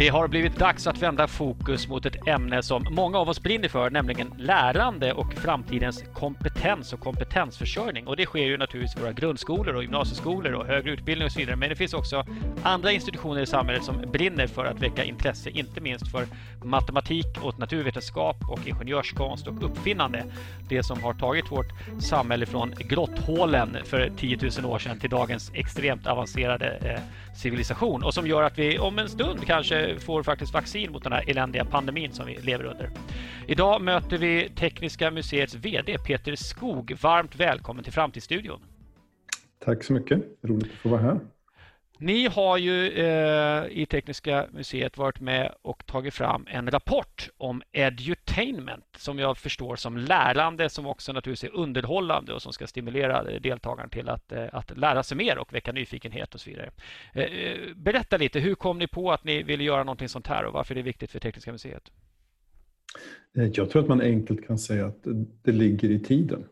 Det har blivit dags att vända fokus mot ett ämne som många av oss brinner för, nämligen lärande och framtidens kompetens och kompetensförsörjning. Och det sker ju naturligtvis i våra grundskolor och gymnasieskolor och högre utbildning och så vidare. Men det finns också andra institutioner i samhället som brinner för att väcka intresse, inte minst för matematik och naturvetenskap och ingenjörskonst och uppfinnande. Det som har tagit vårt samhälle från grotthålen för 10 000 år sedan till dagens extremt avancerade eh, civilisation och som gör att vi om en stund kanske får faktiskt vaccin mot den här eländiga pandemin som vi lever under. Idag möter vi Tekniska museets VD Peter Skog. Varmt välkommen till Framtidsstudion. Tack så mycket. Roligt att få vara här. Ni har ju eh, i Tekniska museet varit med och tagit fram en rapport om edutainment som jag förstår som lärande som också naturligtvis är underhållande och som ska stimulera deltagarna till att, eh, att lära sig mer och väcka nyfikenhet och så vidare. Eh, eh berätta lite, hur kom ni på att ni ville göra någonting sånt här och varför det är viktigt för Tekniska museet? Eh, jag tror att man enkelt kan säga att det ligger i tiden.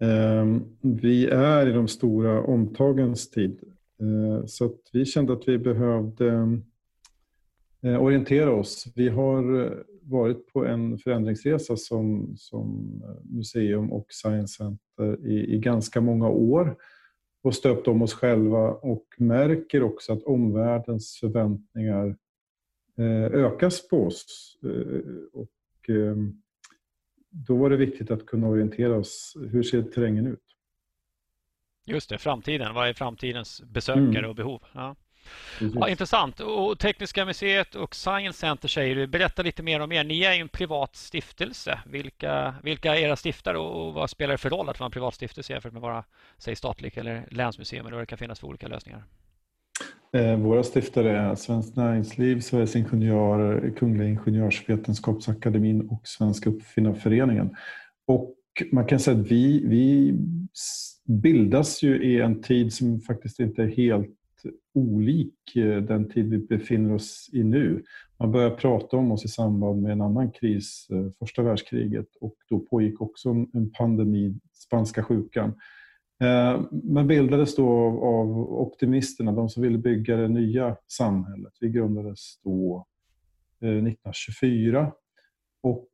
Ehm, vi är i de stora omtagens tid Eh, så vi kände att vi behövde eh, orientera oss. Vi har eh, varit på en förändringsresa som, som museum och science center i, i ganska många år och stöpt om oss själva och märker också att omvärldens förväntningar ökas på oss. Och då var det viktigt att kunna orientera oss. Hur ser terrängen ut? Just det, framtiden. Vad är framtidens besökare mm. och behov? Ja. Ja, intressant. Och Tekniska museet och Science Center säger du. Berätta lite mer om er. Ni är ju en privat stiftelse. Vilka, vilka är era stiftare och vad spelar det för roll att vara en privat stiftelse jämfört med vara säg, statlig eller länsmuseum eller vad det kan finnas för olika lösningar? Eh, våra stiftare är Svenskt Näringsliv, Sveriges Ingenjörer, Kungliga Ingenjörsvetenskapsakademin och Svenska Uppfinnarföreningen. Och man kan säga att vi, vi bildas ju i en tid som faktiskt inte är helt olik eh, den tid vi befinner oss i nu. Man börjar prata om oss i samband med en annan kris, eh, första världskriget, och då pågick också en pandemi, spanska sjukan. Eh, man bildades då av optimisterna, de som ville bygga det nya samhället. Vi grundades då 1924 och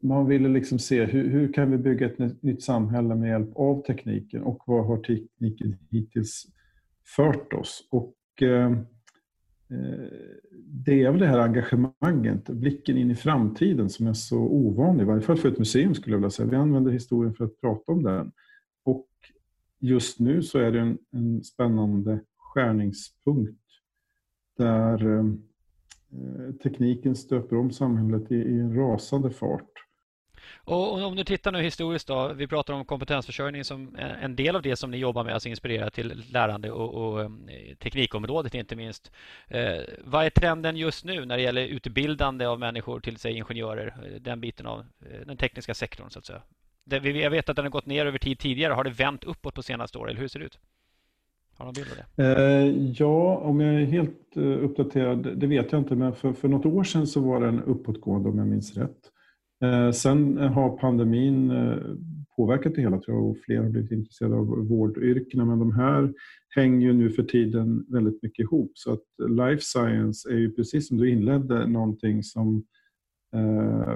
man ville liksom se hur, hur kan vi bygga ett nytt samhälle med hjälp av tekniken och vad har tekniken hittills fört oss? Och, eh, eh, det är väl det här engagemanget, blicken in i framtiden som är så ovanlig, i varje fall för ett museum skulle jag vilja säga. Vi använder historien för att prata om den. Och just nu så är det en, en spännande skärningspunkt där eh, tekniken stöper om samhället i, i en rasande fart. Och om du tittar nu historiskt då, vi pratar om kompetensförsörjning som eh, en del av det som ni jobbar med, alltså inspirera till lärande och, och eh, teknikområdet inte minst. Eh, vad är trenden just nu när det gäller utbildande av människor till sig ingenjörer, eh, den biten av den tekniska sektorn så att säga? Det, jag vet att den har gått ner över tid tidigare. Har det vänt uppåt på senaste året, eller hur ser det ut? Ja, om jag är helt uppdaterad, det vet jag inte, men för, för något år sedan så var den uppåtgående om jag minns rätt. Eh, sen eh, har pandemin eh, påverkat det hela tror jag och fler har blivit intresserade av vårdyrkena men de här hänger ju nu för tiden väldigt mycket ihop så att life science är ju precis som du inledde någonting som eh,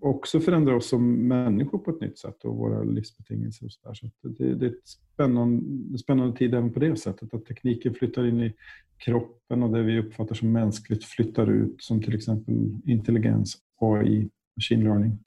också förändrar oss som människor på ett nytt sätt och våra livsbetingelser. Och sådär. Så det, det, är ett spännande, spännande tid även på det sättet att tekniken flyttar in i kroppen och det vi uppfattar som mänskligt flyttar ut som till exempel intelligens AI, machine learning.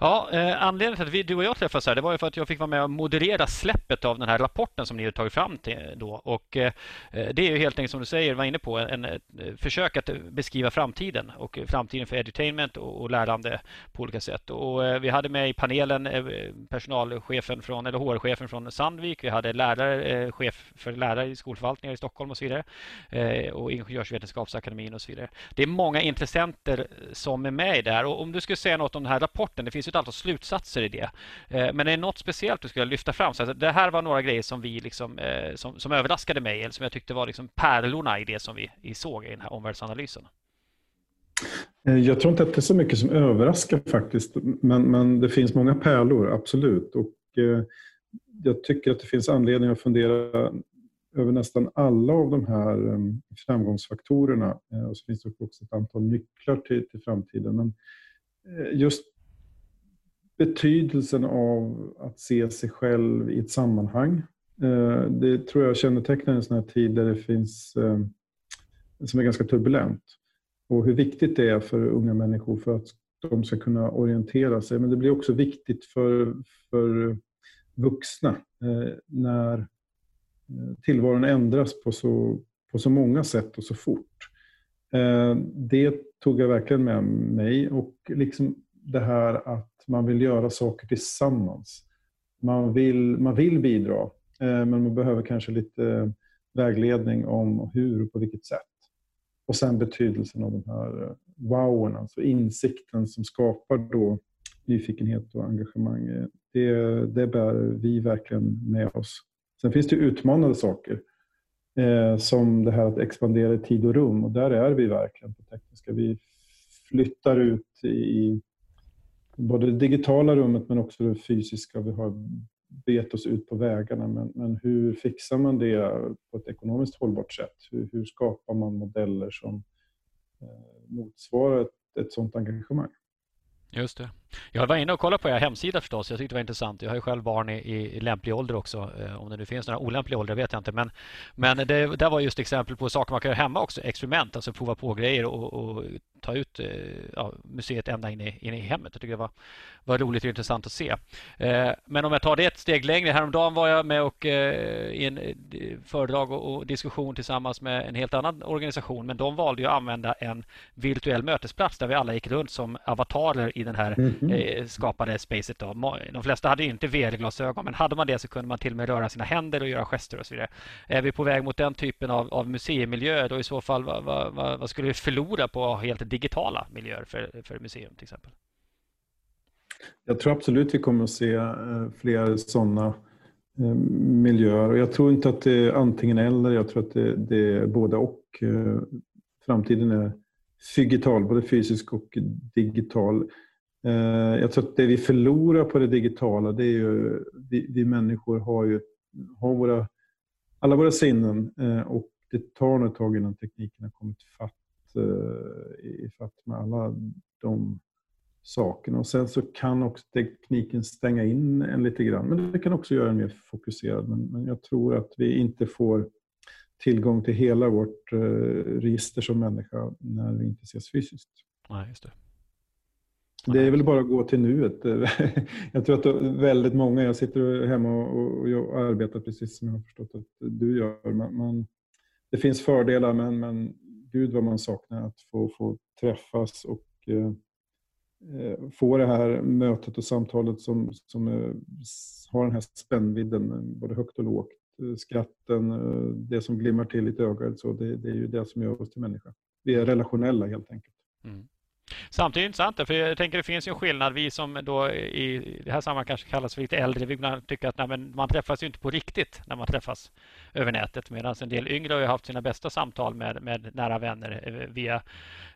Ja, eh, anledningen till att vi, du och jag träffades här, det var ju för att jag fick vara med och moderera släppet av den här rapporten som ni har tagit fram till då. Och eh, eh det är ju helt enkelt som du säger, var inne på, en, ett eh, försök att beskriva framtiden och framtiden för edutainment och, och lärande på olika sätt. Och eh, vi hade med i panelen eh, personalchefen från, eller HR-chefen från Sandvik, vi hade lärare, eh, chef för lärare i skolförvaltningar i Stockholm och så vidare eh, och Ingenjörsvetenskapsakademin och så vidare. Det är många intressenter som är med i det här och om du skulle säga något om den här rapporten rapporten. Det finns ju ett antal slutsatser i det. Eh, men är det något speciellt du skulle lyfta fram? Så det här var några grejer som, vi liksom, eh, som, som överraskade mig, eller som jag tyckte var liksom pärlorna i det som vi såg i den här omvärldsanalysen. Eh, jag tror inte att det är så mycket som överraskar faktiskt, men, men det finns många pärlor, absolut. Och, eh, jag tycker att det finns anledning att fundera över nästan alla av de här eh, framgångsfaktorerna. Eh, och så finns det också ett antal nycklar till, till framtiden. Men eh, just betydelsen av att se sig själv i ett sammanhang. Eh, det tror jag kännetecknar en sån här tid där det finns, eh, som är ganska turbulent. Och hur viktigt det är för unga människor för att de ska kunna orientera sig. Men det blir också viktigt för, för vuxna eh, när tillvaron ändras på så, på så många sätt och så fort. Det tog jag verkligen med mig och liksom det här att man vill göra saker tillsammans. Man vill, man vill bidra, eh, men man behöver kanske lite vägledning om hur och på vilket sätt. Och sen betydelsen av de här eh, wowen, alltså insikten som skapar då nyfikenhet och engagemang. Eh, det, det bär vi verkligen med oss. Sen finns det utmanande saker. Eh, som det här att expandera i tid och rum. Och där är vi verkligen på tekniska. Vi flyttar ut i både det digitala rummet men också det fysiska. Vi har bet oss ut på vägarna. Men, men hur fixar man det på ett ekonomiskt hållbart sätt? Hur, hur skapar man modeller som eh, motsvarar ett, ett sådant engagemang? Just det. Jag var inne och kollade på er hemsida förstås. Jag tyckte det var intressant. Jag har ju själv barn i, i lämplig ålder också. Eh, om det nu finns några olämpliga åldrar vet jag inte. Men, men det där var just exempel på saker man kan göra hemma också. Experiment, alltså prova på grejer och, och ta ut eh, ja, museet ända in i, in i hemmet. Jag tycker det var, var roligt och intressant att se. Eh, men om jag tar det ett steg längre. Häromdagen var jag med och, i en föredrag och, och, diskussion tillsammans med en helt annan organisation. Men de valde att använda en virtuell mötesplats där vi alla gick runt som avatarer i den här mm-hmm mm -hmm. skapade spacet. Då. De flesta hade inte VR-glasögon men hade man det så kunde man till och med röra sina händer och göra gester och så vidare. Är vi på väg mot den typen av, av museimiljöer då i så fall vad, vad, vad, skulle vi förlora på helt digitala miljöer för, för museum till exempel? Jag tror absolut vi kommer att se eh, fler sådana eh, miljöer. Och jag tror inte att det är antingen eller, jag tror att det, det är både och. Eh, framtiden är digital, både fysisk och digital. Eh, jag tror att det vi förlorar på det digitala, det är ju, vi, vi människor har ju har våra, alla våra sinnen eh, och det tar nog ett tag innan tekniken har kommit fatt eh, i fatt med alla de sakerna. Och sen så kan också tekniken stänga in en lite grann. Men det kan också göra en mer fokuserad. Men, men jag tror att vi inte får tillgång till hela vårt register som människa när vi inte ses fysiskt. Nej, just det. Det är väl bara att gå till nuet. Jag tror att väldigt många, jag sitter hemma och, och arbetar precis som jag har förstått att du gör. Man, man, det finns fördelar men, men gud vad man saknar att få, få träffas och eh, eh, få det här mötet och samtalet som, som eh, har den här spännvidden, både högt och lågt. Eh, skratten, eh, det som glimmar till i ögat, så det, det, är ju det som gör oss till människa. Vi är relationella helt enkelt. Mm. Samtidigt intressant, för jag tänker det finns ju en skillnad. Vi som då i det här sammanhanget kanske kallas för lite äldre, vi tycker att nej, man träffas ju inte på riktigt när man träffas över nätet. Medan en del yngre har haft sina bästa samtal med, med nära vänner eh, via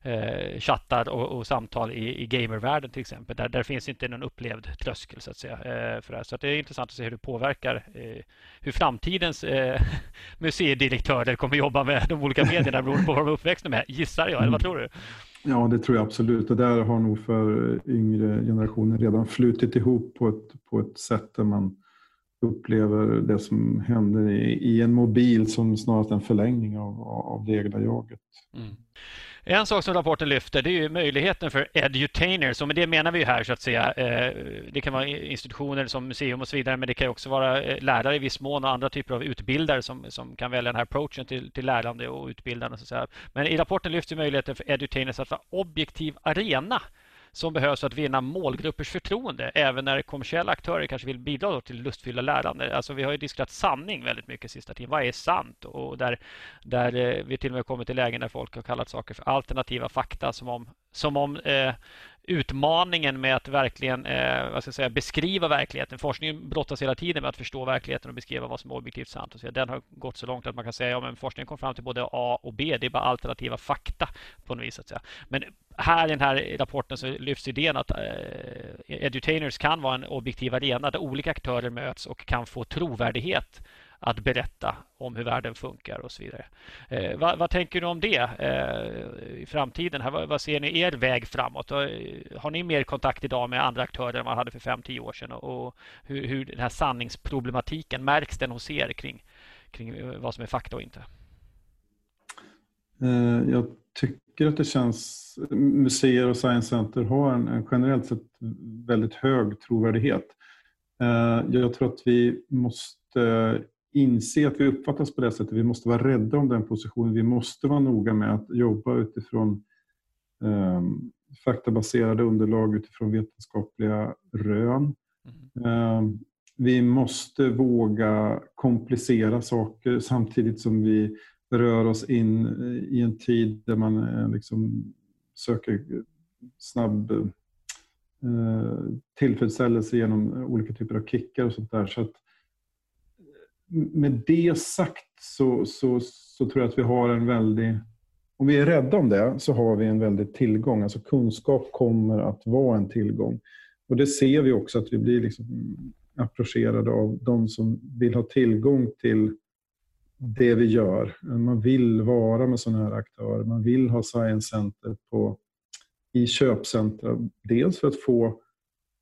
eh, chattar och, och, samtal i, i gamervärlden till exempel. Där, där finns inte någon upplevd tröskel så att säga. Eh, för det. Så det är intressant att se hur det påverkar eh, hur framtidens eh, museidirektörer kommer jobba med de olika medierna beroende på vad de är uppväxta med, gissar jag. Eller vad tror du? Ja, det tror jag absolut. Och där har nog för yngre generationer redan flutit ihop på ett, på ett sätt där man upplever det som händer i, i en mobil som snarast en förlängning av, av det egna jaget. Mm. En sak som rapporten lyfter det är möjligheten för edutainers. Och med det menar vi här så att säga. Eh, det kan vara institutioner som museum och så vidare men det kan också vara eh, lärare i viss mån och andra typer av utbildare som, som kan välja den här approachen till, till lärande och utbildande. Så att säga. Men i rapporten lyfter möjligheten för edutainers att vara objektiv arena som behövs för att vinna målgruppers förtroende även när kommersiella aktörer kanske vill bidra till lustfyllda lärande. Alltså vi har ju diskuterat sanning väldigt mycket sista tiden. Vad är sant? Och där, där eh, vi till och med kommit till lägen där folk har kallat saker för alternativa fakta som om, som om eh, utmaningen med att verkligen eh, vad ska jag säga, beskriva verkligheten. Forskningen brottas hela tiden med att förstå verkligheten och beskriva vad som är objektivt sant. Och så, den har gått så långt att man kan säga att ja, forskningen kom fram till både A och B. Det är bara alternativa fakta på något vis. Att säga. Men här i den här rapporten så lyfts idén att eh, edutainers kan vara en objektiv arena där olika aktörer möts och kan få trovärdighet att berätta om hur världen funkar och så vidare. Eh, vad, vad, tänker du om det eh, i framtiden? Här, vad, vad, ser ni er väg framåt? Eh, har ni mer kontakt idag med andra aktörer än man hade för fem tio år sedan? Och, och hur, hur den här sanningsproblematiken, märks den hos er kring, kring eh, vad som är fakta och inte? Eh, jag tycker att det känns... Museer och science center har en, en generellt sett väldigt hög trovärdighet. Eh, jag tror att vi måste inse att vi uppfattas på det sättet. Vi måste vara rädda om den positionen. Vi måste vara noga med att jobba utifrån um, faktabaserade underlag, utifrån vetenskapliga rön. Mm. Um, vi måste våga komplicera saker samtidigt som vi rör oss in i en tid där man eh, liksom söker snabb eh, tillfredsställelse genom olika typer av kickar och sånt där. Så att, med det sagt så, så, så tror jag att vi har en väldig... Om vi är rädda om det så har vi en väldig tillgång. Alltså kunskap kommer att vara en tillgång. Och det ser vi också att vi blir liksom approcherade av de som vill ha tillgång till det vi gör. Man vill vara med sådana här aktörer. Man vill ha science center på, i köpcentra. Dels för att få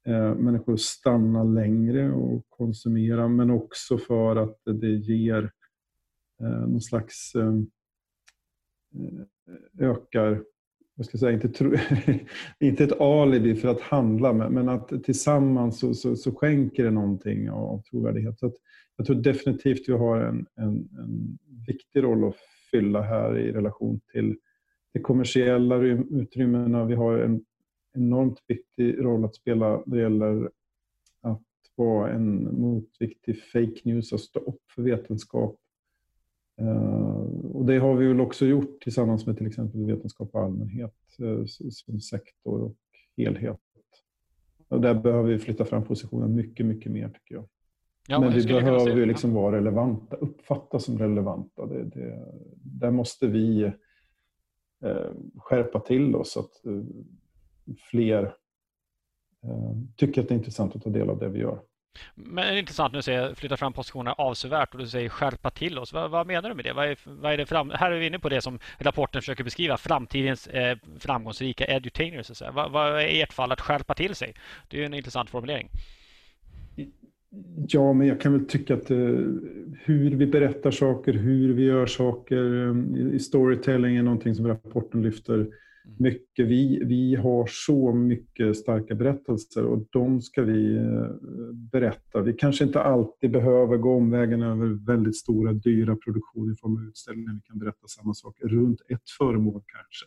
Eh, människor att stanna längre och konsumera men också för att det ger eh, någon slags eh, ökar jag ska säga, inte, tro, inte ett alibi för att handla, men att tillsammans så, så, så skänker det någonting av trovärdighet. Så att jag tror definitivt vi har en, en, en viktig roll att fylla här i relation till de kommersiella utrymmena. Vi har en enormt viktig roll att spela när det gäller att vara en motvikt till fake news och stå upp för vetenskap. Eh, och det har vi väl också gjort tillsammans med till exempel vetenskap och allmänhet eh, som sektor och helhet. Och där behöver vi flytta fram positionen mycket, mycket mer tycker jag. Ja, Men vi behöver ju liksom vara relevanta, uppfattas som relevanta. Det, det, där måste vi eh, skärpa till oss att eh, fler eh, tycker att det är intressant att ta del av det vi gör. Men det är intressant nu att säga flytta fram positionerna avsevärt och du säger skärpa till oss. Vad, vad menar du med det? Vad är, vad är det fram, här är vi inne på det som rapporten försöker beskriva, framtidens eh, framgångsrika edutainers. Vad, vad är i ert fall att skärpa till sig? Det är en intressant formulering. Ja, men jag kan väl tycka att eh, hur vi berättar saker, hur vi gör saker eh, i storytelling är någonting som rapporten lyfter. Mm. mycket. Vi, vi har så mycket starka berättelser och de ska vi eh, berätta. Vi kanske inte alltid behöver gå omvägen över väldigt stora, dyra produktioner i form av utställningar. Vi kan berätta samma sak runt ett föremål kanske.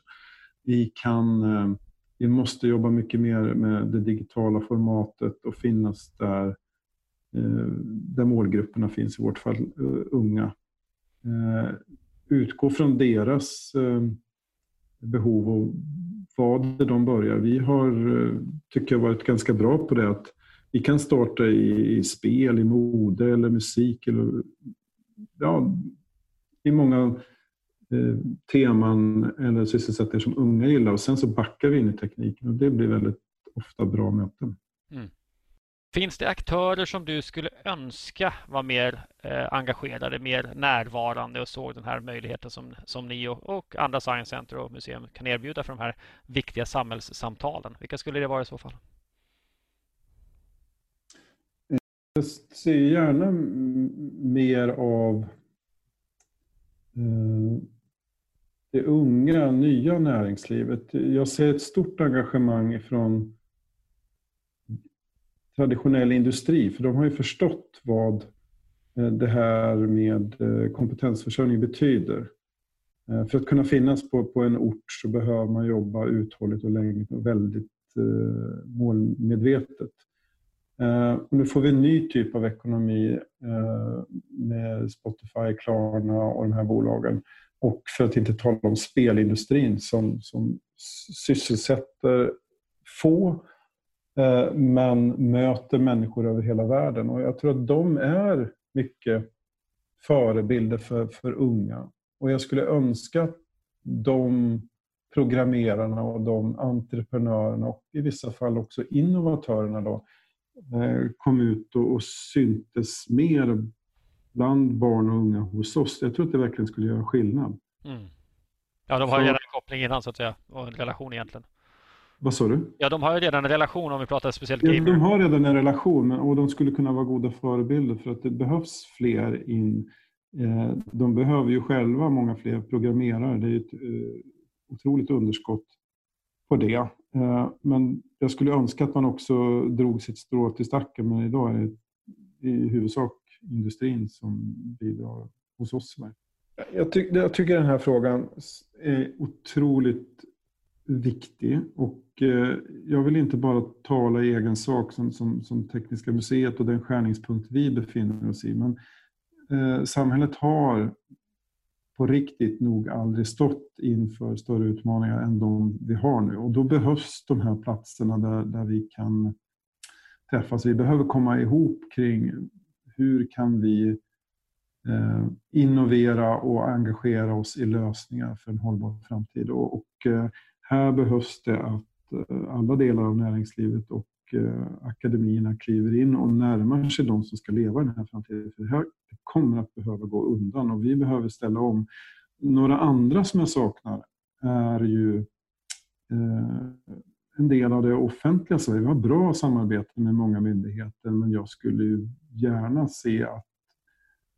Vi kan eh, vi måste jobba mycket mer med det digitala formatet och finnas där eh, där målgrupperna finns, i vårt fall unga. Utgå från deras behov och vad de börjar. Vi har, eh, tycker jag, varit ganska bra på det. att Vi kan starta i, i spel, i mode eller musik. Eller, ja, I många eh, teman eller sysselsättningar som unga gillar. Och Sen så backar vi in i tekniken och det blir väldigt ofta bra möten. Mm. Finns det aktörer som du skulle önska var mer eh, engagerade, mer närvarande och såg den här möjligheten som, som ni och, och andra science center och museum kan erbjuda för de här viktiga samhällssamtalen? Vilka skulle det vara i så fall? Jag ser gärna mer av eh, det unga, nya näringslivet. Jag ser ett stort engagemang från traditionell industri, för de har ju förstått vad eh, det här med eh, kompetensförsörjning betyder. Eh, för att kunna finnas på, på en ort så behöver man jobba uthålligt och länge och väldigt eh, målmedvetet. Eh, och nu får vi en ny typ av ekonomi eh, med Spotify, Klarna och de här bolagen. Och för att inte tala om spelindustrin som, som sysselsätter få Eh, men möter människor över hela världen. Och jag tror att de är mycket förebilder för, för unga. Och jag skulle önska att de programmerarna och de entreprenörerna och i vissa fall också innovatörerna då, eh, kom ut och, och syntes mer bland barn och unga hos oss. Jag tror att det verkligen skulle göra skillnad. Mm. Ja, de har ju redan en koppling innan så att säga och en relation egentligen. Vad sa du? Ja, de har ju redan en relation om vi pratar speciellt gamer. Ja, de har redan en relation och de skulle kunna vara goda förebilder för att det behövs fler in. Eh, de behöver ju själva många fler programmerare. Det är ett eh, otroligt underskott på det. Eh, men jag skulle önska att man också drog sitt strå till stacken men idag är det i huvudsak industrin som bidrar hos oss. Jag, ty jag tycker den här frågan är otroligt viktig och eh, jag vill inte bara tala i egen sak som, som, som Tekniska museet och den skärningspunkt vi befinner oss i. Men eh, samhället har på riktigt nog aldrig stått inför större utmaningar än de vi har nu. Och då behövs de här platserna där, där vi kan träffas. Vi behöver komma ihop kring hur kan vi eh, innovera och engagera oss i lösningar för en hållbar framtid. Och, och eh, här behövs det att eh, alla delar av näringslivet och eh, akademierna kliver in och närmar sig de som ska leva i den här framtiden. För det här kommer att behöva gå undan och vi behöver ställa om. Några andra som jag saknar är ju eh, en del av det offentliga Sverige. Vi har bra samarbete med många myndigheter men jag skulle ju gärna se att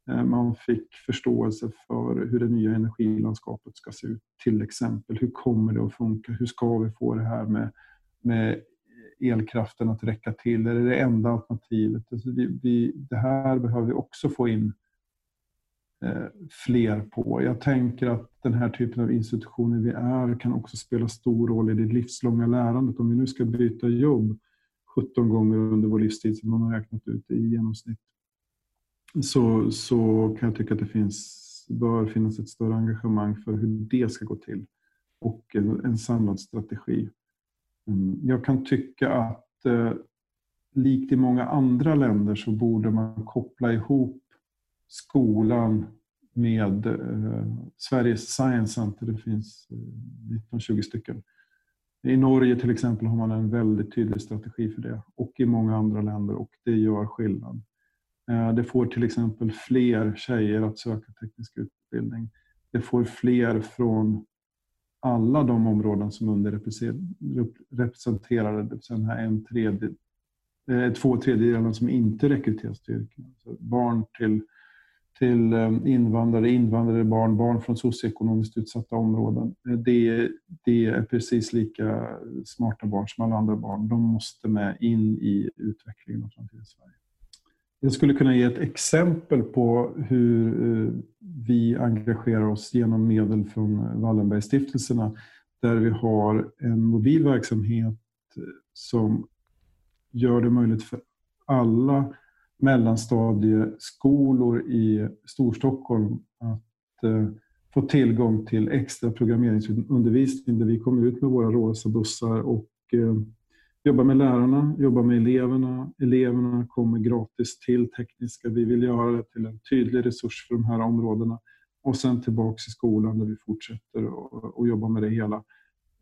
Eh, man fick förståelse för hur det nya energilandskapet ska se ut. Till exempel, hur kommer det att funka? Hur ska vi få det här med, med elkraften att räcka till? Är det det enda alternativet? Alltså vi, vi, det här behöver vi också få in eh, fler på. Jag tänker att den här typen av institutioner vi är kan också spela stor roll i det livslånga lärandet. Om vi nu ska byta jobb 17 gånger under vår livstid som man har räknat ut i genomsnitt så, så kan jag tycka att det finns, bör finnas ett större engagemang för hur det ska gå till och en, en samlad strategi. Mm. Jag kan tycka att eh, likt i många andra länder så borde man koppla ihop skolan med eh, Sveriges Science Center. Det finns eh, 19-20 stycken. I Norge till exempel har man en väldigt tydlig strategi för det och i många andra länder och det gör skillnad. Eh, det får till exempel fler tjejer att söka teknisk utbildning. Det får fler från alla de områden som underrepresenterade, det vill säga den här en tredje, eh, två tredjedelarna som inte rekryteras till yrken. Barn till, till eh, invandrare, invandrare barn, barn från socioekonomiskt utsatta områden. Det, det är precis lika smarta barn som alla andra barn. De måste med in i utvecklingen av framtidens Sverige. Jag skulle kunna ge ett exempel på hur eh, vi engagerar oss genom medel från Wallenbergstiftelserna där vi har en mobil verksamhet eh, som gör det möjligt för alla mellanstadieskolor i Storstockholm att eh, få tillgång till extra programmeringsundervisning där vi kommer ut med våra rosa bussar och jobbar jobba med lärarna, jobba med eleverna. Eleverna kommer gratis till tekniska. Vi vill göra det till en tydlig resurs för de här områdena. Och sen tillbaks i skolan där vi fortsätter att jobba med det hela.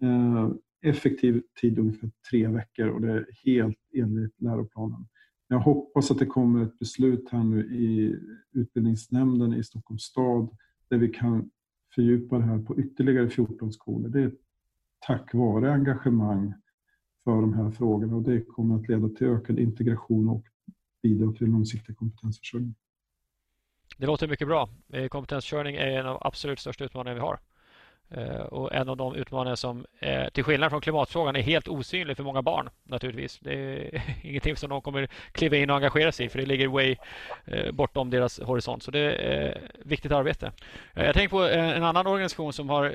Eh, effektiv tid ungefär tre veckor och det är helt enligt läroplanen. Jag hoppas att det kommer ett beslut här nu i utbildningsnämnden i Stockholms stad där vi kan fördjupa det här på ytterligare 14 skolor. Det är tack vare engagemang för de här frågorna och det kommer att leda till ökad integration och bidra till långsiktig kompetensförsörjning. Det låter mycket bra. Eh, kompetensförsörjning är en av de absolut största utmaningarna vi har. Eh, och en av de utmaningar som eh, till skillnad från klimatfrågan är helt osynlig för många barn naturligtvis. Det är ingenting som de kommer kliva in och engagera sig i för det ligger way eh, bortom deras horisont. Så det är viktigt arbete. Jag tänker på en annan organisation som har,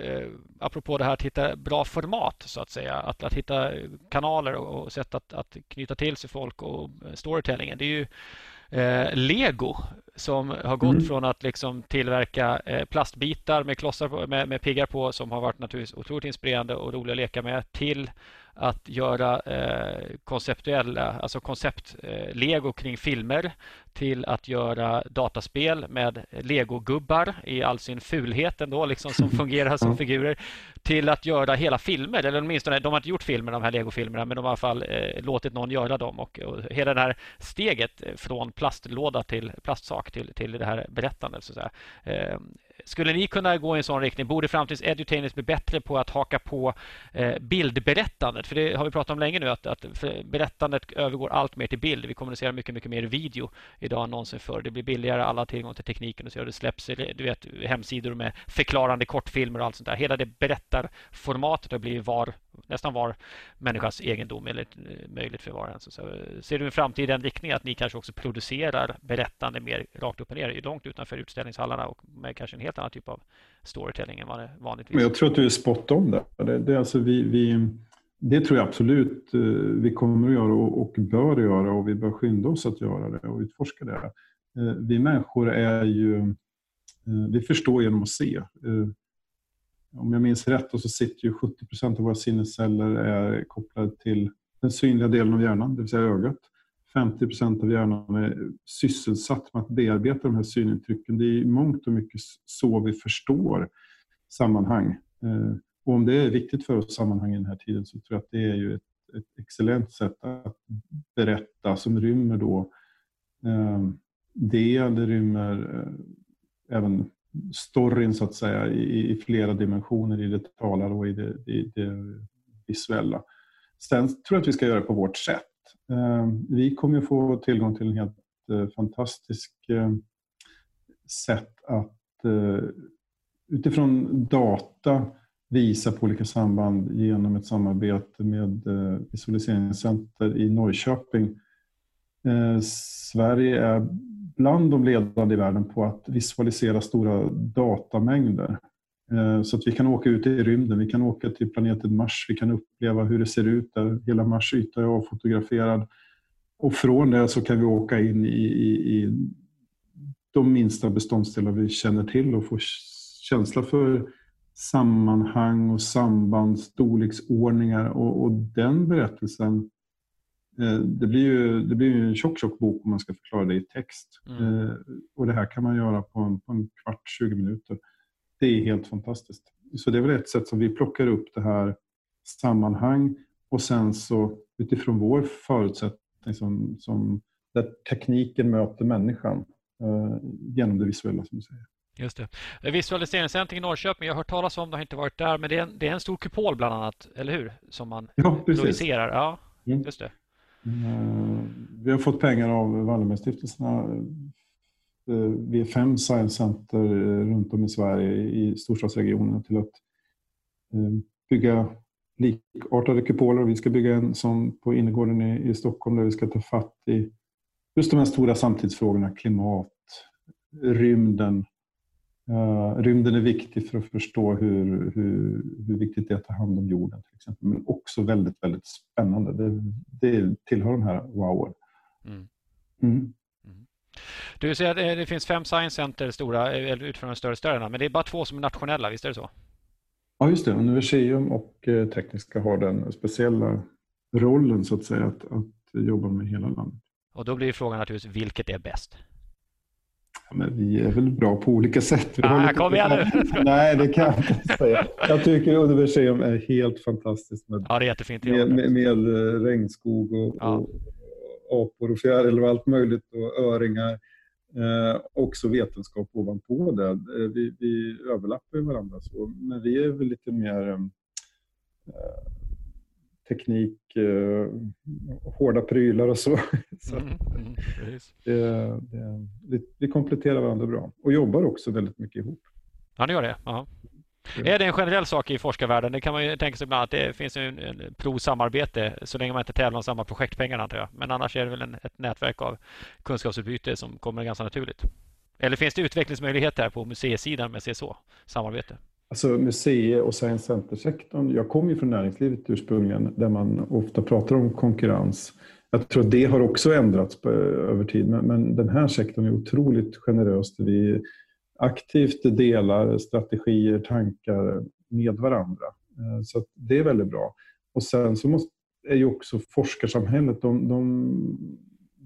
apropå det här, att hitta bra format så att säga. Att, att hitta kanaler och sätt att, att knyta till sig folk och storytellingen. Det är ju eh, Lego som har gått mm. från att liksom tillverka eh, plastbitar med klossar på, med, med piggar på som har varit naturligtvis otroligt inspirerande och roliga att leka med till att göra eh, konceptuella, alltså koncept-lego eh, kring filmer till att göra dataspel med legogubbar i all sin fulhet ändå, liksom som fungerar som figurer, till att göra hela filmer, eller åtminstone, de har inte gjort filmer, de här legofilmerna, men de har i alla fall eh, låtit någon göra dem och, och, hela det här steget från plastlåda till plastsak till, till det här berättandet. Så att säga. Eh, skulle ni kunna gå i en sån riktning? Borde framtidens edutainers bli bättre på att haka på eh, bildberättandet? För det har vi pratat om länge nu att, att berättandet övergår allt mer till bild. Vi kommunicerar mycket, mycket mer video idag än någonsin förr. Det blir billigare, alla har tillgång till tekniken och så det släpps du vet, hemsidor med förklarande kortfilmer och allt sånt där. Hela det berättarformatet har blivit var, nästan var människas egendom eller eh, möjligt för var och en. Så, ser du en framtid i den riktningen att ni kanske också producerar berättande mer rakt upp och ner, långt utanför utställningshallarna och med kanske en helt annan typ av storytelling än vad det vanligtvis är? Jag tror att du är spot on där. Det, det, alltså vi, vi, det tror jag absolut eh, vi kommer att göra och, bör göra och vi bör skynda oss att göra det och utforska det. Eh, vi människor är ju, eh, vi förstår genom att se. Om jag minns rätt så sitter ju 70% av våra sinnesceller är kopplade till den synliga delen av hjärnan, det vill säga ögat. 50% av hjärnan är sysselsatt med att bearbeta de här synintrycken. Det är i mångt och mycket så vi förstår sammanhang. Och om det är viktigt för oss sammanhang i den här tiden så tror jag att det är ju ett, ett excellent sätt att berätta som rymmer då eh, det, det rymmer eh, även storyn så att säga i, i, flera dimensioner i det talade och i det, i det visuella. Sen tror jag att vi ska göra det på vårt sätt. Ehm, vi kommer att få tillgång till en helt eh, fantastisk eh, sätt att eh, utifrån data visa på olika samband genom ett samarbete med eh, Visualiseringscenter i Norrköping. Eh, Sverige är bland de ledande i världen på att visualisera stora datamängder. Eh, så att vi kan åka ut i rymden, vi kan åka till planeten Mars, vi kan uppleva hur det ser ut där. Hela Mars yta är avfotograferad. Och från det så kan vi åka in i, i, i de minsta beståndsdelar vi känner till och få känsla för sammanhang och samband, storleksordningar och, och den berättelsen eh, det blir ju det blir en tjock, tjock bok om man ska förklara det i text. Mm. Eh, och det här kan man göra på en, på en kvart, 20 minuter. Det är helt fantastiskt. Så det är väl ett sätt som vi plockar upp det här sammanhang och sen så utifrån vår förutsättning som, som där tekniken möter människan eh, genom det visuella som du säger. Just det. Visualiseringscentrum i Norrköping, jag har hört talas om det, har inte varit där, men det är en, det är en stor kupol bland annat, eller hur? Som man ja, projicerar. Ja, mm. just det. Mm, vi har fått pengar av Wallenbergstiftelserna Eh, vi är fem science center eh, runt om i Sverige i storstadsregionerna till att bygga likartade kupoler. Vi ska bygga en sån på innergården i, Stockholm där vi ska ta fatt i just de här stora samtidsfrågorna. Klimat, rymden. Uh, rymden är viktig för att förstå hur, hur, hur viktigt det är att ta hand om jorden till exempel. Men också väldigt, väldigt spännande. Det, det tillhör de här wow mm. Mm. Du säger att eh, det finns fem science center stora, eh, utifrån de större städerna, men det är bara två som är nationella, visst är det så? Ja, just det. Universium och Tekniska har den speciella rollen så att säga att, att jobba med hela landet. Och då blir frågan naturligtvis, vilket är bäst? Men vi är väl bra på olika sätt. Vi ah, kom igen nu! Nej, det kan jag inte säga. Jag tycker Universium är helt fantastiskt med, ja, det är jättefint. med, med, med regnskog och, ja. och apor och fjärilar och allt möjligt och öringar. Eh, också vetenskap ovanpå det. Eh, vi, vi överlappar ju varandra så, men vi är väl lite mer eh, teknik, eh, hårda prylar och så. så mm, mm, det, det, vi, kompletterar varandra bra och jobbar också väldigt mycket ihop. Ja, ni gör det? Aha. Är det en generell sak i forskarvärlden? Det kan man ju tänka sig ibland att det finns en, en provsamarbete så länge man inte tävlar om samma projektpengar antar jag. Men annars är det väl en, ett nätverk av kunskapsutbyte som kommer ganska naturligt. Eller finns det utvecklingsmöjligheter på museisidan med CSO, samarbete? Alltså musei och science center-sektorn. Jag kommer ju från näringslivet ursprungligen där man ofta pratar om konkurrens. Jag tror att det har också ändrats på, över tid, men, men, den här sektorn är otroligt generös. Vi aktivt delar strategier, tankar med varandra. Eh, så så det är väldigt bra. Och sen så måste, är ju också forskarsamhället, de, de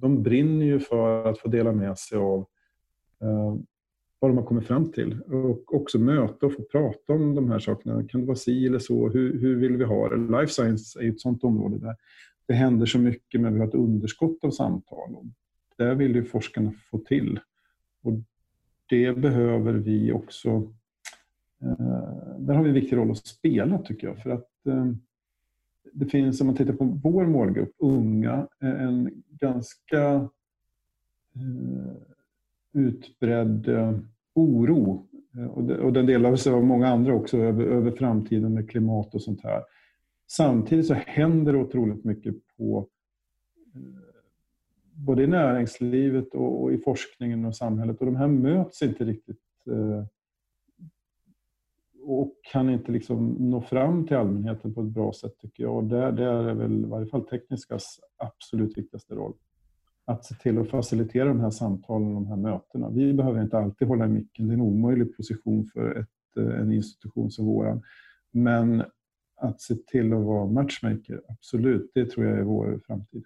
de brinner ju för att få dela med sig av eh, vad de har kommit fram till. Och också möta och få prata om de här sakerna. Kan det vara si eller så? Hur, hur vill vi ha det? Life science är ett sådant område där det händer så mycket men vi har ett underskott av samtal. Och där vill ju forskarna få till. Och det behöver vi också... Eh, där har vi en viktig roll att spela tycker jag. För att eh, det finns, om man tittar på vår målgrupp, unga, en ganska eh, utbredd eh, oro. Eh, och, den delades av många andra också över, över framtiden med klimat och sånt här. Samtidigt så händer det otroligt mycket på eh, både i näringslivet och, och, i forskningen och samhället. Och de här möts inte riktigt och kan inte liksom nå fram till allmänheten på ett bra sätt tycker jag. Och där, där är väl i varje fall tekniskas absolut viktigaste roll. Att se till att facilitera de här samtalen och de här mötena. Vi behöver inte alltid hålla i micken. Det är en omöjlig position för ett, eh, en institution som våran. Men att se till att vara matchmaker, absolut, det tror jag är vår framtid.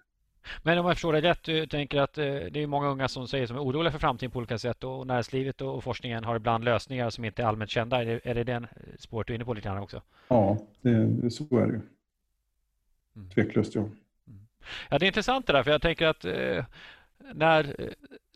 Men om jag förstår dig rätt, du tänker att eh, det är många unga som säger som är oroliga för framtiden på olika sätt och näringslivet och forskningen har ibland lösningar som inte är allmänt kända. Är det, är det den spåret du är inne på lite grann också? Ja, det, så är det. Mm. Tveklöst ja. Ja, det är intressant det där, för jag tänker att eh, när eh,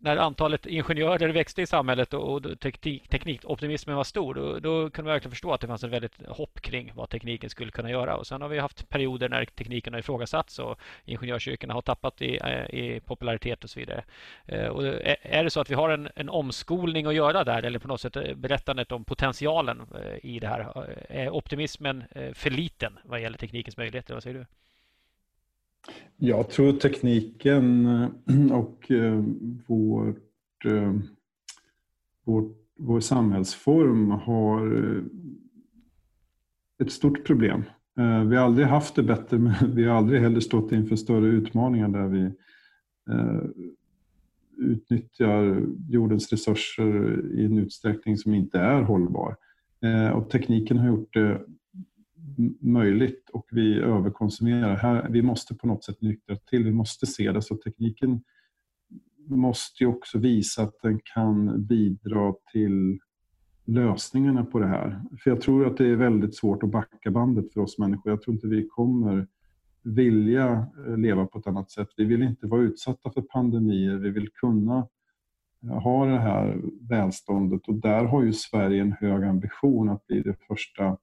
när antalet ingenjörer växte i samhället och teknik, teknikoptimismen var stor, då, då, kunde man verkligen förstå att det fanns ett väldigt hopp kring vad tekniken skulle kunna göra. Och sen har vi haft perioder när tekniken har ifrågasatts och ingenjörsyrkena har tappat i, eh, i, popularitet och så vidare. Eh, och är det så att vi har en, en, omskolning att göra där, eller på något sätt eh, berättandet om potentialen i det här? Är optimismen för liten vad gäller teknikens möjligheter? Vad säger du? Jag tror tekniken eh, och eh, vårt, eh, vårt, vår samhällsform har ett stort problem. Vi har aldrig haft det bättre, men vi har aldrig heller stått inför större utmaningar där vi utnyttjar jordens resurser i en utsträckning som inte är hållbar. Och tekniken har gjort det möjligt och vi överkonsumerar. Här, vi måste på något sätt nyktra till, vi måste se det. Så tekniken måste ju också visa att den kan bidra till lösningarna på det här. För jag tror att det är väldigt svårt att backa bandet för oss människor. Jag tror inte vi kommer vilja eh, leva på ett annat sätt. Vi vill inte vara utsatta för pandemier. Vi vill kunna eh, ha det här välståndet och där har ju Sverige en hög ambition att bli det första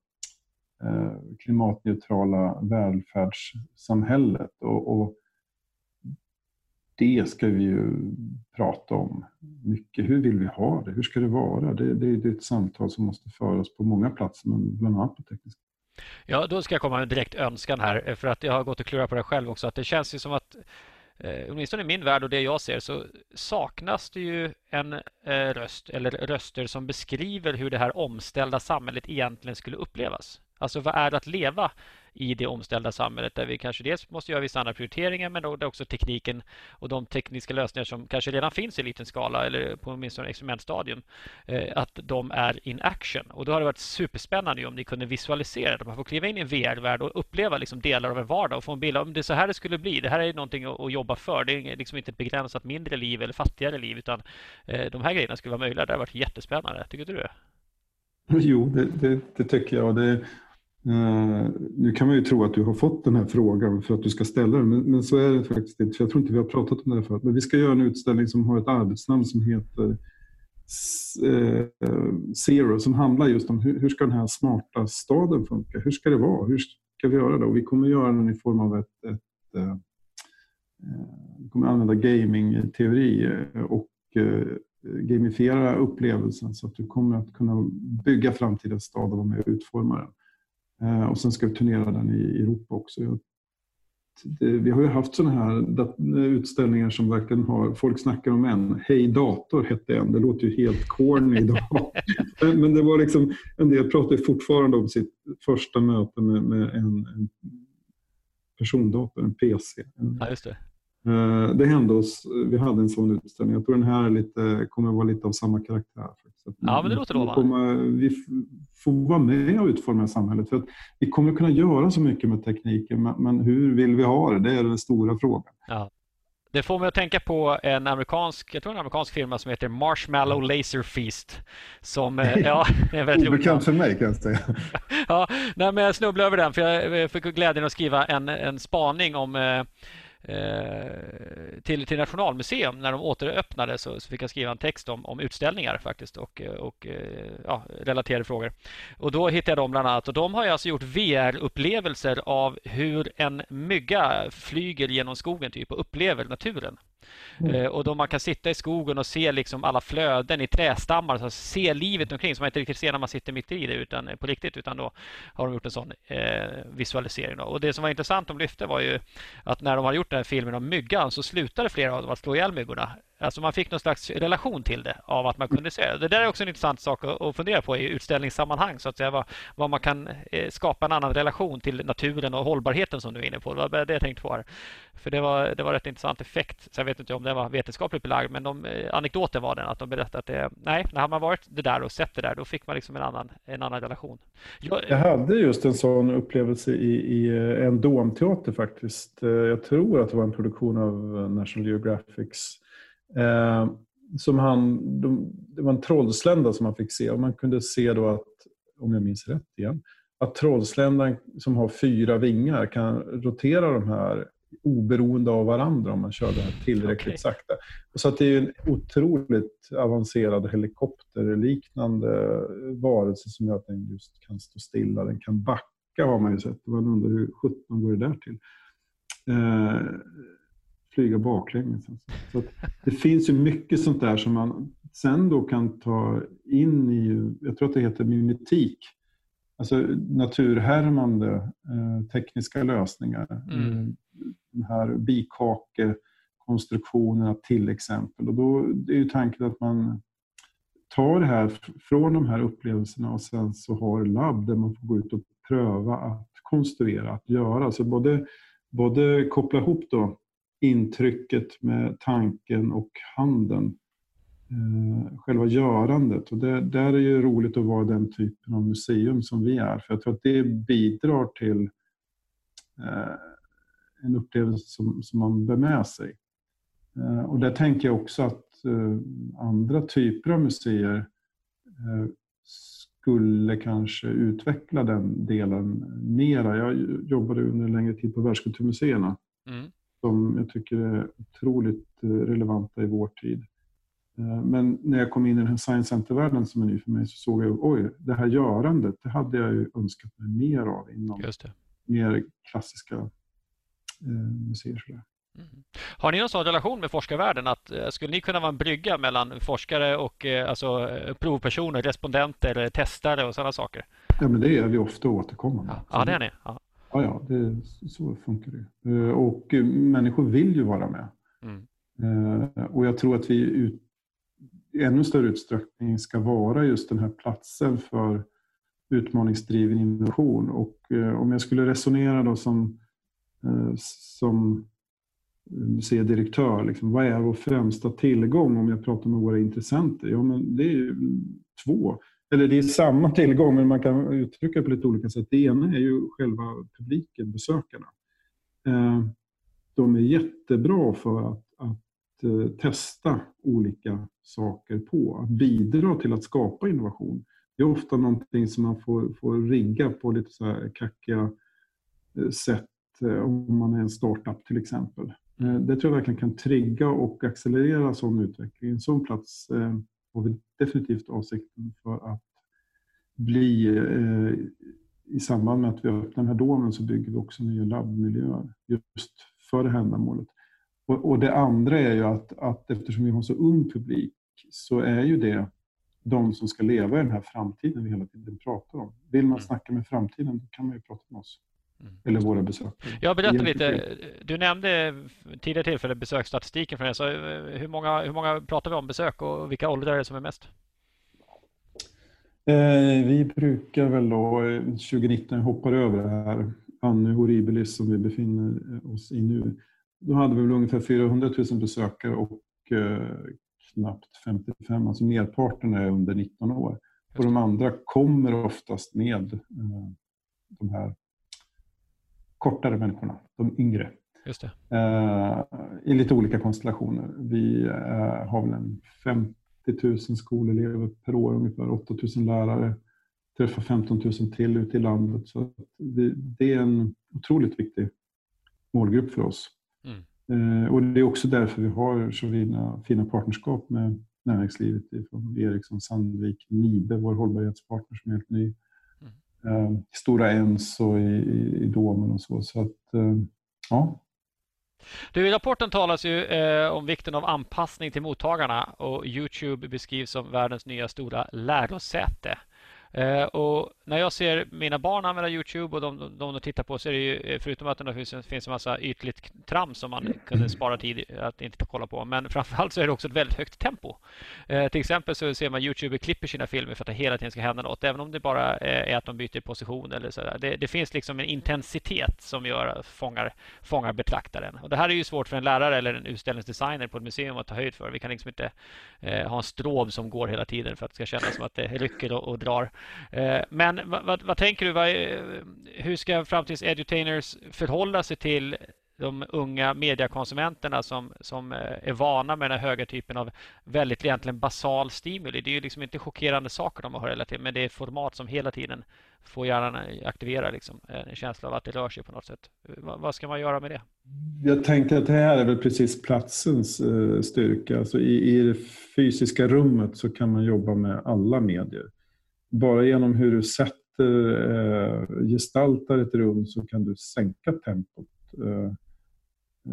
Eh, klimatneutrala välfärdssamhället. Och, och, det ska vi ju prata om mycket. Hur vill vi ha det? Hur ska det vara? Det, det, det är ett samtal som måste föras på många platser, men bland annat på tekniska. Ja, då ska jag komma med en direkt önskan här, för att jag har gått och klurat på det själv också, att det känns ju som att eh, åtminstone i min värld och det jag ser så saknas det ju en eh, röst eller röster som beskriver hur det här omställda samhället egentligen skulle upplevas. Alltså vad är det att leva i det omställda samhället där vi kanske dels måste göra vissa andra prioriteringar men då också tekniken och de tekniska lösningar som kanske redan finns i liten skala eller på åtminstone experimentstadium eh, att de är in action. Och då har det varit superspännande om ni kunde visualisera det. Man får kliva in i en VR-värld och uppleva liksom delar av en vardag och få en bild av om det är så här det skulle bli. Det här är någonting att jobba för. Det är liksom inte ett begränsat mindre liv eller fattigare liv utan eh, de här grejerna skulle vara möjliga. Det har varit jättespännande. Tycker du det? Jo, det, det, det tycker jag. Det, Uh, nu kan man ju tro att du har fått den här frågan för att du ska ställa den, men, men så är det faktiskt inte. För jag tror inte vi har pratat om det här förut. Men vi ska göra en utställning som har ett arbetsnamn som heter uh, Zero, som handlar just om hur, hur, ska den här smarta staden funka? Hur ska det vara? Hur ska vi göra det? Och vi kommer göra den i form av ett, ett uh, vi kommer använda gaming-teori och gamifiera upplevelsen så att du kommer att kunna bygga framtidens stad och vara med och utforma den. Eh, och sen ska vi turnera den i Europa också. vi har ju haft sådana här utställningar som verkligen har, folk snackar om en. Hej dator hette en, det låter ju helt corny idag. Men det var liksom, en del pratar fortfarande om sitt första möte med, med en, en persondator, en PC. Ja, just det. Eh, det hände oss, vi hade en sån utställning. Jag tror den här lite, kommer vara lite av samma karaktär. Ja, men det låter lovande. Vi får vara med och utforma samhället. För att vi kommer kunna göra så mycket med tekniken, men hur vill vi ha det? Det är den stora frågan. Ja. Det får mig att tänka på en amerikansk, jag tror en amerikansk firma som heter Marshmallow Laser Feast. Som, eh, ja, är väldigt Obekant för mig kan jag säga. ja, nej, men jag snubblade över den för jag fick glädjen att skriva en, en spaning om eh, Eh, Eh, till, till Nationalmuseum när de återöppnade så, så fick jag skriva en text om, om utställningar faktiskt och, och eh, ja, relaterade frågor. Och då hittade jag dem bland annat och de har alltså gjort VR-upplevelser av hur en mygga flyger genom skogen typ och upplever naturen. Mm. Eh, och då man kan sitta i skogen och se liksom alla flöden i trästammar, så se livet omkring som man inte riktigt ser när man sitter mitt i det utan, eh, på riktigt. Utan då har de gjort en sån eh, visualisering. Då. Och Det som var intressant de lyfte var ju att när de har gjort den här filmen om myggan så slutade flera av dem att slå ihjäl myggorna. Alltså man fick någon slags relation till det av att man kunde se det. Det där är också en intressant sak att fundera på i utställningssammanhang. Så att säga, vad, vad man kan eh, skapa en annan relation till naturen och hållbarheten som du är inne på. Det var det jag tänkte på här. För det var, det var rätt intressant effekt. Så jag vet inte om det var vetenskapligt belagd men de, eh, anekdoten var den att de berättade att det, nej, när man varit det där och sett det där då fick man liksom en annan, en annan relation. Jag, jag hade just en sån upplevelse i, i eh, en domteater faktiskt. Jag tror att det var en produktion av National Geographics Eh, som han, de, det var en trollslända som man fick se och man kunde se då att, om jag minns rätt igen, att trollsländan som har fyra vingar kan rotera de här oberoende av varandra om man kör det här tillräckligt okay. sakta. Så att det är en otroligt avancerad helikopterliknande varelse som gör att den just kan stå stilla. Den kan backa har man ju sett. Man undrar hur sjutton går det där till? Eh, flyga baklänges. Så det finns ju mycket sånt där som man sen då kan ta in i, jag tror att det heter mimetik, alltså naturhärmande eh, tekniska lösningar. Mm. Eh, de här bikakekonstruktionerna till exempel. Och då är ju tanken att man tar det här från de här upplevelserna och sen så har labb där man får gå ut och pröva att konstruera, att göra. Så både, både koppla ihop då intrycket med tanken och handen. Eh, själva görandet. Och det, där är ju roligt att vara den typen av museum som vi är. För jag tror att det bidrar till eh, en upplevelse som, som man bär med sig. Eh, och där tänker jag också att eh, andra typer av museer eh, skulle kanske utveckla den delen mera. Jag jobbade under en längre tid på världskulturmuseerna. Mm som jag tycker är otroligt eh, relevanta i vår tid. Eh, men när jag kom in i den här science center-världen som är ny för mig så såg jag oj, det här görandet, det hade jag ju önskat mig mer av inom mer klassiska eh, museer. Sådär. Mm. Har ni någon sån relation med forskarvärlden? Att, skulle ni kunna vara en brygga mellan forskare och alltså, provpersoner, respondenter, testare och sådana saker? Ja, men det är vi ofta återkommande. Ja, ja det är ni. Ja. Ja, ja det, så funkar det. Eh, och människor vill ju vara med. Mm. Eh, och jag tror att vi ut, i ännu större utsträckning ska vara just den här platsen för utmaningsdriven innovation. Och eh, om jag skulle resonera då som, som museidirektör, liksom, vad är vår främsta tillgång om jag pratar med våra intressenter? Ja, men det är två eller det är samma tillgång, men man kan uttrycka det på lite olika sätt. Det ena är ju själva publiken, besökarna. Eh, de är jättebra för att, att eh, testa olika saker på, att bidra till att skapa innovation. Det är ofta någonting som man får, får rigga på lite så här kackiga eh, sätt om man är en startup till exempel. Det tror jag verkligen kan trigga och accelerera sån utveckling. En sån plats har vi definitivt avsikten för att bli eh, i samband med att vi öppnar den här domen så bygger vi också nya labbmiljöer just för det här ändamålet. Och, och det andra är ju att, att eftersom vi har så ung publik så är ju det de som ska leva i den här framtiden vi hela tiden pratar om. Vill man mm. snacka med framtiden då kan man ju prata med oss. Mm. Eller våra besökare. Jag berättar lite. Du nämnde tidigare tillfälle besöksstatistiken från er. Så eh, hur, många, hur många pratar vi om besök och vilka åldrar är det som är mest? Eh, vi brukar väl då, 2019, eh, hoppar över det här, Annu Horribilis som vi befinner oss i nu. Då hade vi väl ungefär 400 000 besökare och knappt 55, alltså merparten är under 19 år. Och de andra kommer oftast med de här kortare människorna, de yngre. Just det. I lite olika konstellationer. Vi har väl en 50 000 skolelever per år, ungefär 8 000 lärare. Träffar 15 000 till ute i landet. Så det är en otroligt viktig målgrupp för oss. Mm. Och Det är också därför vi har så fina, fina partnerskap med näringslivet från Ericsson, Sandvik, Nibe, vår hållbarhetspartner som är helt ny. Ehm, stora Enso i, i, i Domen och så. så att, ehm, ja, du, I rapporten talas ju eh, om vikten av anpassning till mottagarna och Youtube beskrivs som världens nya stora lärosäte. Eh, och när jag ser mina barn använda Youtube och de, de, de tittar på så är det ju, eh, förutom att det finns, finns en massa ytligt trams som man kunde spara tid att inte kolla på, men framförallt så är det också ett väldigt högt tempo. Eh, till exempel så ser man Youtube klipper sina filmer för att det hela tiden ska hända något, även om det bara eh, är att de byter position eller så det, det, finns liksom en intensitet som gör, fångar, fångar betraktaren. Och det här är ju svårt för en lärare eller en utställningsdesigner på ett museum att ta höjd för. Vi kan liksom inte eh, ha en stråb som går hela tiden för att det ska kännas som att det rycker och, och drar. Eh, men vad, vad, tänker du? Vad, hur ska framtidens edutainers förhålla sig till de unga mediekonsumenterna som, som eh, är vana med den här höga typen av väldigt egentligen basal stimuli. Det är ju liksom inte chockerande saker de har relaterat till, men det är ett format som hela tiden får hjärnan aktivera liksom, eh, en känsla av att det rör sig på något sätt. Vad, vad ska man göra med det? Jag tänker att det här är väl precis platsens styrka. Alltså i, I det fysiska rummet så kan man jobba med alla medier bara genom hur du sätter, eh, gestaltar ett rum så kan du sänka tempot. Eh,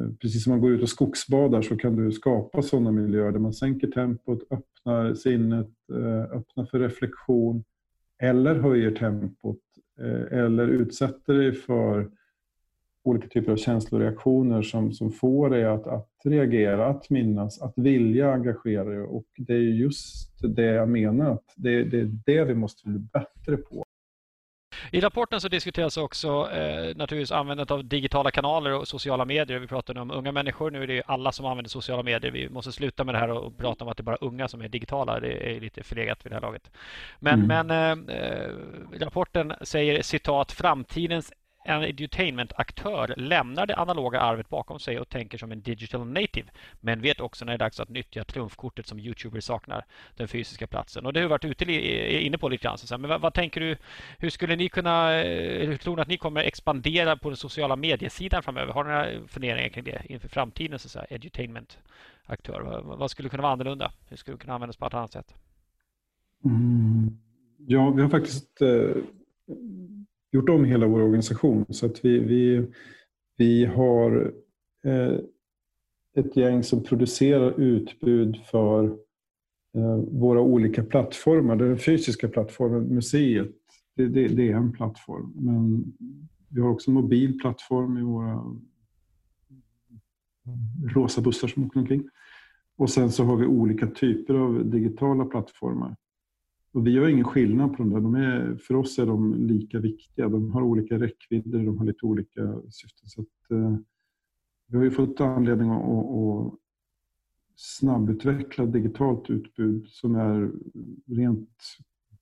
eh, precis som man går ut och skogsbadar så kan du skapa sådana miljöer där man sänker tempot, öppnar sinnet, eh, öppnar för reflektion eller höjer tempot eh, eller utsätter dig för olika typer av känsloreaktioner som, som får dig att, att reagera, att minnas, att vilja engagera dig. Och det är just det jag menar, att det, det är det vi måste bli bättre på. I rapporten så diskuteras också eh, naturligtvis användandet av digitala kanaler och sociala medier. Vi pratade om unga människor. Nu är det alla som använder sociala medier. Vi måste sluta med det här och prata om att det är bara unga som är digitala. Det är lite förlegat vid det här laget. Men, mm. men eh, eh rapporten säger citat framtidens en edutainment-aktör lämnar det analoga arvet bakom sig och tänker som en digital native, men vet också när det är dags att nyttja trumfkortet som Youtuber saknar, den fysiska platsen. Och det har vi varit ute, inne på lite grann. Men vad, vad, tänker du, hur skulle ni kunna, eh, hur tror ni att ni kommer expandera på den sociala mediesidan framöver? Har ni några funderingar kring det inför framtiden, så att edutainment-aktör? Vad, vad, skulle kunna vara annorlunda? Hur skulle det kunna användas på ett annat sätt? Mm. Ja, vi har faktiskt eh gjort om hela vår organisation. Så att vi, vi, vi har eh, ett gäng som producerar utbud för eh, våra olika plattformar. Den fysiska plattformen, museet, det, det, det, är en plattform. Men vi har också en mobil plattform i våra rosa bussar som åker omkring. Och sen så har vi olika typer av digitala plattformar. Och vi gör ingen skillnad på dem där. De är, för oss är de lika viktiga. De har olika räckvidder, de har lite olika syften. Så att, eh, vi har ju fått anledning att, att snabbutveckla digitalt utbud som är rent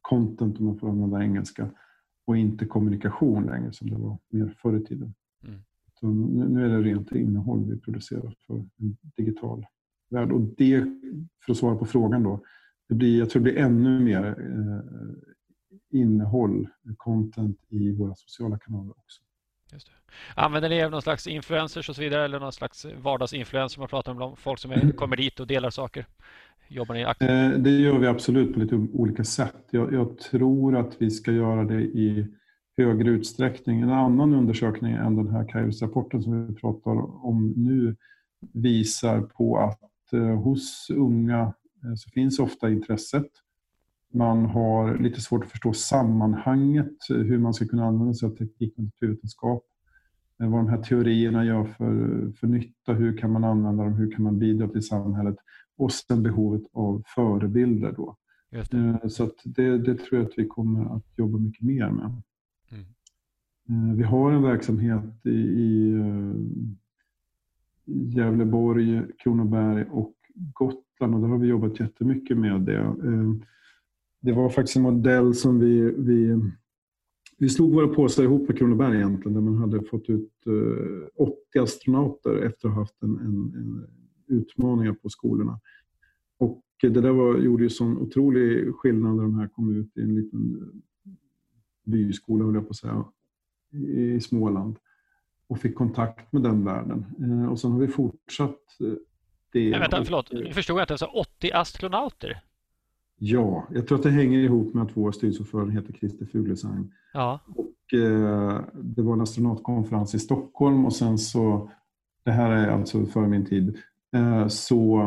content, om man får använda engelska, och inte kommunikation längre som det var mer förr i tiden. Mm. Så nu är det rent innehåll vi producerar för en digital värld. Och det, för att svara på frågan då, det blir, jag tror det blir ännu mer eh, innehåll, content i våra sociala kanaler också. Just det. Använder ni någon slags influencers och så vidare eller någon slags vardagsinfluencer man pratar om? Folk som är, mm. kommer dit och delar saker? Jobbar ni aktivt? Eh, det gör vi absolut på lite olika sätt. Jag, jag, tror att vi ska göra det i högre utsträckning. En annan undersökning än den här Kairos-rapporten som vi pratar om nu visar på att eh, hos unga så finns ofta intresset. Man har lite svårt att förstå sammanhanget, eh, hur man ska kunna använda sig av teknik och naturvetenskap. Eh, vad de här teorierna gör för, för nytta, hur kan man använda dem, hur kan man bidra till samhället? Och sen behovet av förebilder. Då. Så det, det, tror jag att vi kommer att jobba mycket mer med. Mm. Vi har en verksamhet i, i Gävleborg, Kronoberg och Gotland och då har vi jobbat jättemycket med det. Eh, det var faktiskt en modell som vi, vi vi slog våra påsar ihop med Kronoberg egentligen, där man hade fått ut eh, 80 astronauter efter att ha haft en, en, en utmaningar på skolorna. Och det där var, gjorde ju sån otrolig skillnad när de här kom ut i en liten eh, byskola, höll jag på att säga, i Småland och fick kontakt med den världen. Och sen har vi fortsatt. Nej, vänta, förlåt, nu förstod jag inte. Alltså 80 astronauter? Ja, jag tror att det hänger ihop med att vår styrelseordförande heter Christer Fuglesang. Ja. Och, eh, det var en astronautkonferens i Stockholm och sen så, det här är alltså före min tid, eh, så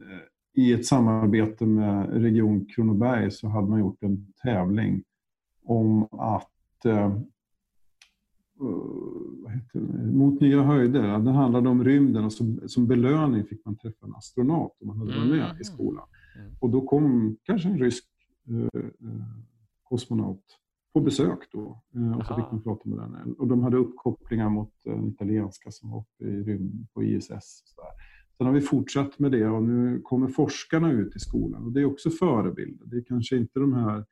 eh, i ett samarbete med Region Kronoberg så hade man gjort en tävling om att eh, mot nya höjder. Den handlade om rymden och som, som belöning fick man träffa en astronaut om man hade varit med mm. i skolan. Mm. Och då kom kanske en rysk eh, eh, kosmonaut på besök då. Eh, och så fick man prata med den. Och de hade uppkopplingar mot den italienska som var uppe i rymden på ISS. Och så där. Sen har vi fortsatt med det och nu kommer forskarna ut i skolan. Och det är också förebilder. Det är kanske inte de här eh,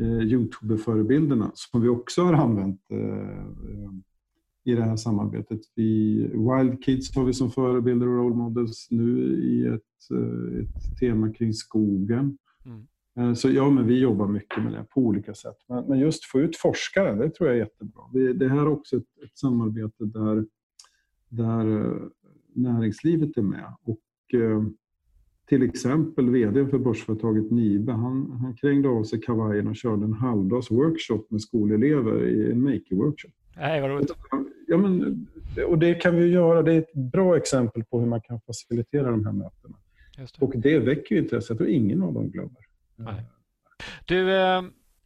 Youtube-förebilderna som vi också har använt eh, i det här samarbetet. Vi, Wild Kids har vi som förebilder och role models nu i ett, eh, ett tema kring skogen. Mm. Eh, så ja, men vi jobbar mycket med det på olika sätt. Men, men just få ut forskare, det tror jag är jättebra. Vi, det här är också ett, ett samarbete där, där eh, näringslivet är med. Och, till exempel VD för börsföretaget Nibe, han, han krängde av sig kavajen och körde en halvdags workshop med skolelever i en maker-workshop. Nej, vad roligt. Ja, men, och det kan vi göra. Det är ett bra exempel på hur man kan facilitera de här mötena. Det. Och det väcker ju intresse. Jag tror ingen av dem glömmer. Nej. Du, eh,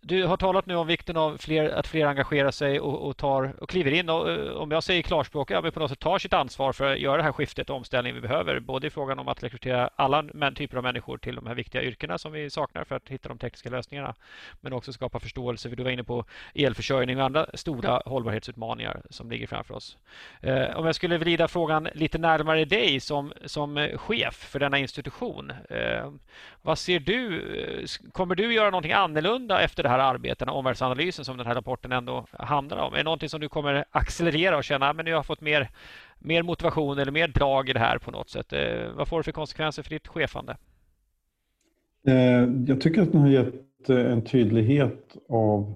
du har talat nu om vikten av fler, att fler engagerar sig och, och, tar, och kliver in och eh, om jag säger klarspråk, ja, men på något sätt tar sitt ansvar för att göra det här skiftet och omställningen vi behöver. Både i frågan om att rekrytera alla typer av människor till de här viktiga yrkena som vi saknar för att hitta de tekniska lösningarna. Men också skapa förståelse, för du var inne på elförsörjning och andra stora hållbarhetsutmaningar som ligger framför oss. Eh, om jag skulle vrida frågan lite närmare dig som, som chef för denna institution. Eh, vad ser du? Kommer du göra någonting annorlunda efter det här här arbetena, omvärldsanalysen som den här rapporten ändå handlar om? Är det någonting som du kommer accelerera och känna ah, att nu har jag fått mer, mer motivation eller mer drag i det här på något sätt? Eh, vad får det för konsekvenser för ditt chefande? Eh, jag tycker att den har gett eh, en tydlighet av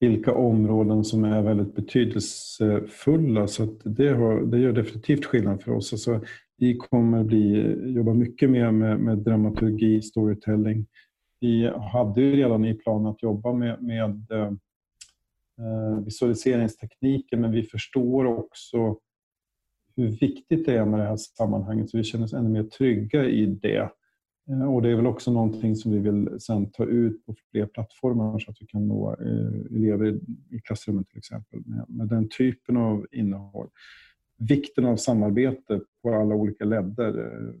vilka områden som är väldigt betydelsefulla. Så det, har, det gör definitivt skillnad för oss. Alltså, vi kommer bli, jobba mycket mer med, med dramaturgi, storytelling, vi hade ju redan i planen att jobba med, med eh, men vi förstår också hur viktigt det är med det här sammanhanget så vi känner oss ännu mer trygga i det. Eh, och Det är väl också någonting som vi vill sen ta ut på fler plattformar så att vi kan nå eh, elever i klassrummet till exempel med, med den typen av innehåll. Vikten av samarbete på alla olika ledder. Eh,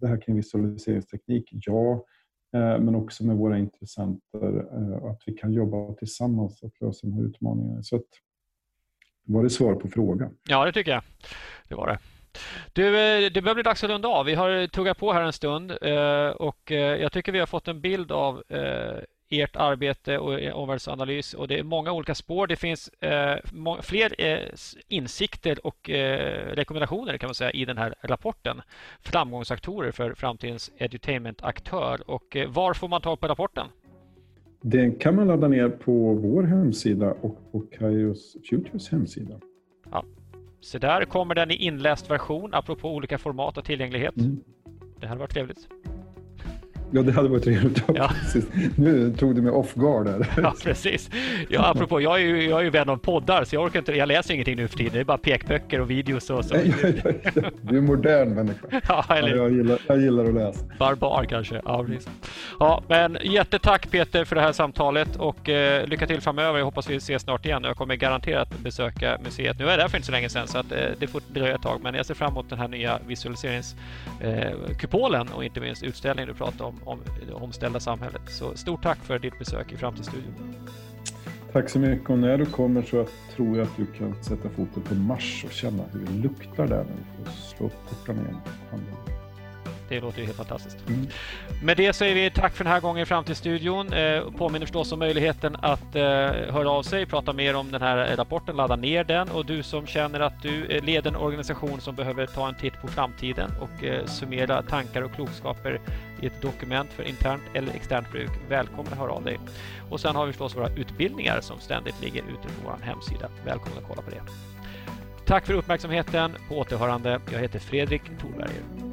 det här kring visualiseringsteknik, ja. Eh, men också med våra intressenter, och att vi kan jobba tillsammans att lösa de här utmaningarna. Så att, var det svar på frågan? Ja, det tycker jag. Det var det. Du, eh, det börjar bli dags att runda av. Vi har tuggat på här en stund och jag tycker vi har fått en bild av ert arbete och omvärldsanalys. Och det är många olika spår. Det finns eh, fler eh, insikter och eh, rekommendationer kan man säga i den här rapporten. Framgångsaktorer för framtidens edutainment-aktör. Och eh, var får man tag på rapporten? Den kan man ladda ner på vår hemsida och på Kairos Futures hemsida. Ja. Så där kommer den i inläst version apropå olika format och tillgänglighet. Mm. Det här var trevligt. Ja, det hade varit trevligt. Ja. Nu tog du mig off guard här. Ja, precis. Ja, apropå, jag är ju, jag är ju vän av poddar så jag orkar inte, jag läser ingenting nu för tiden. Det är bara pekböcker och videos och så. du är modern människa. Ja, eller... ja, jag, gillar, jag gillar att läsa. Barbar kanske. Ja, precis. Ja, men jättetack Peter för det här samtalet och eh, lycka till framöver. Jag hoppas vi ses snart igen. Jag kommer garanterat besöka museet. Nu är jag där för inte så länge sedan så att, eh, det får dröja ett tag. Men jag ser fram emot den här nya visualiseringskupolen eh, och inte minst utställningen du pratade om om det omställda samhället. Så stort tack för ditt besök i Framtidsstudion. Tack så mycket och när du kommer så tror jag att du kan sätta foten på Mars och känna hur det luktar där när du får slå upp portarna igen. Det låter ju helt fantastiskt. Mm. Med det säger vi tack för den här gången fram till studion. Eh, påminner förstås om möjligheten att eh, höra av sig, prata mer om den här rapporten, ladda ner den och du som känner att du leder en organisation som behöver ta en titt på framtiden och eh, summera tankar och klokskaper i ett dokument för internt eller externt bruk. Välkommen att höra av dig. Och sen har vi förstås våra utbildningar som ständigt ligger ute på vår hemsida. Välkommen att kolla på det. Tack för uppmärksamheten. På återhörande. Jag heter Fredrik Thorberger.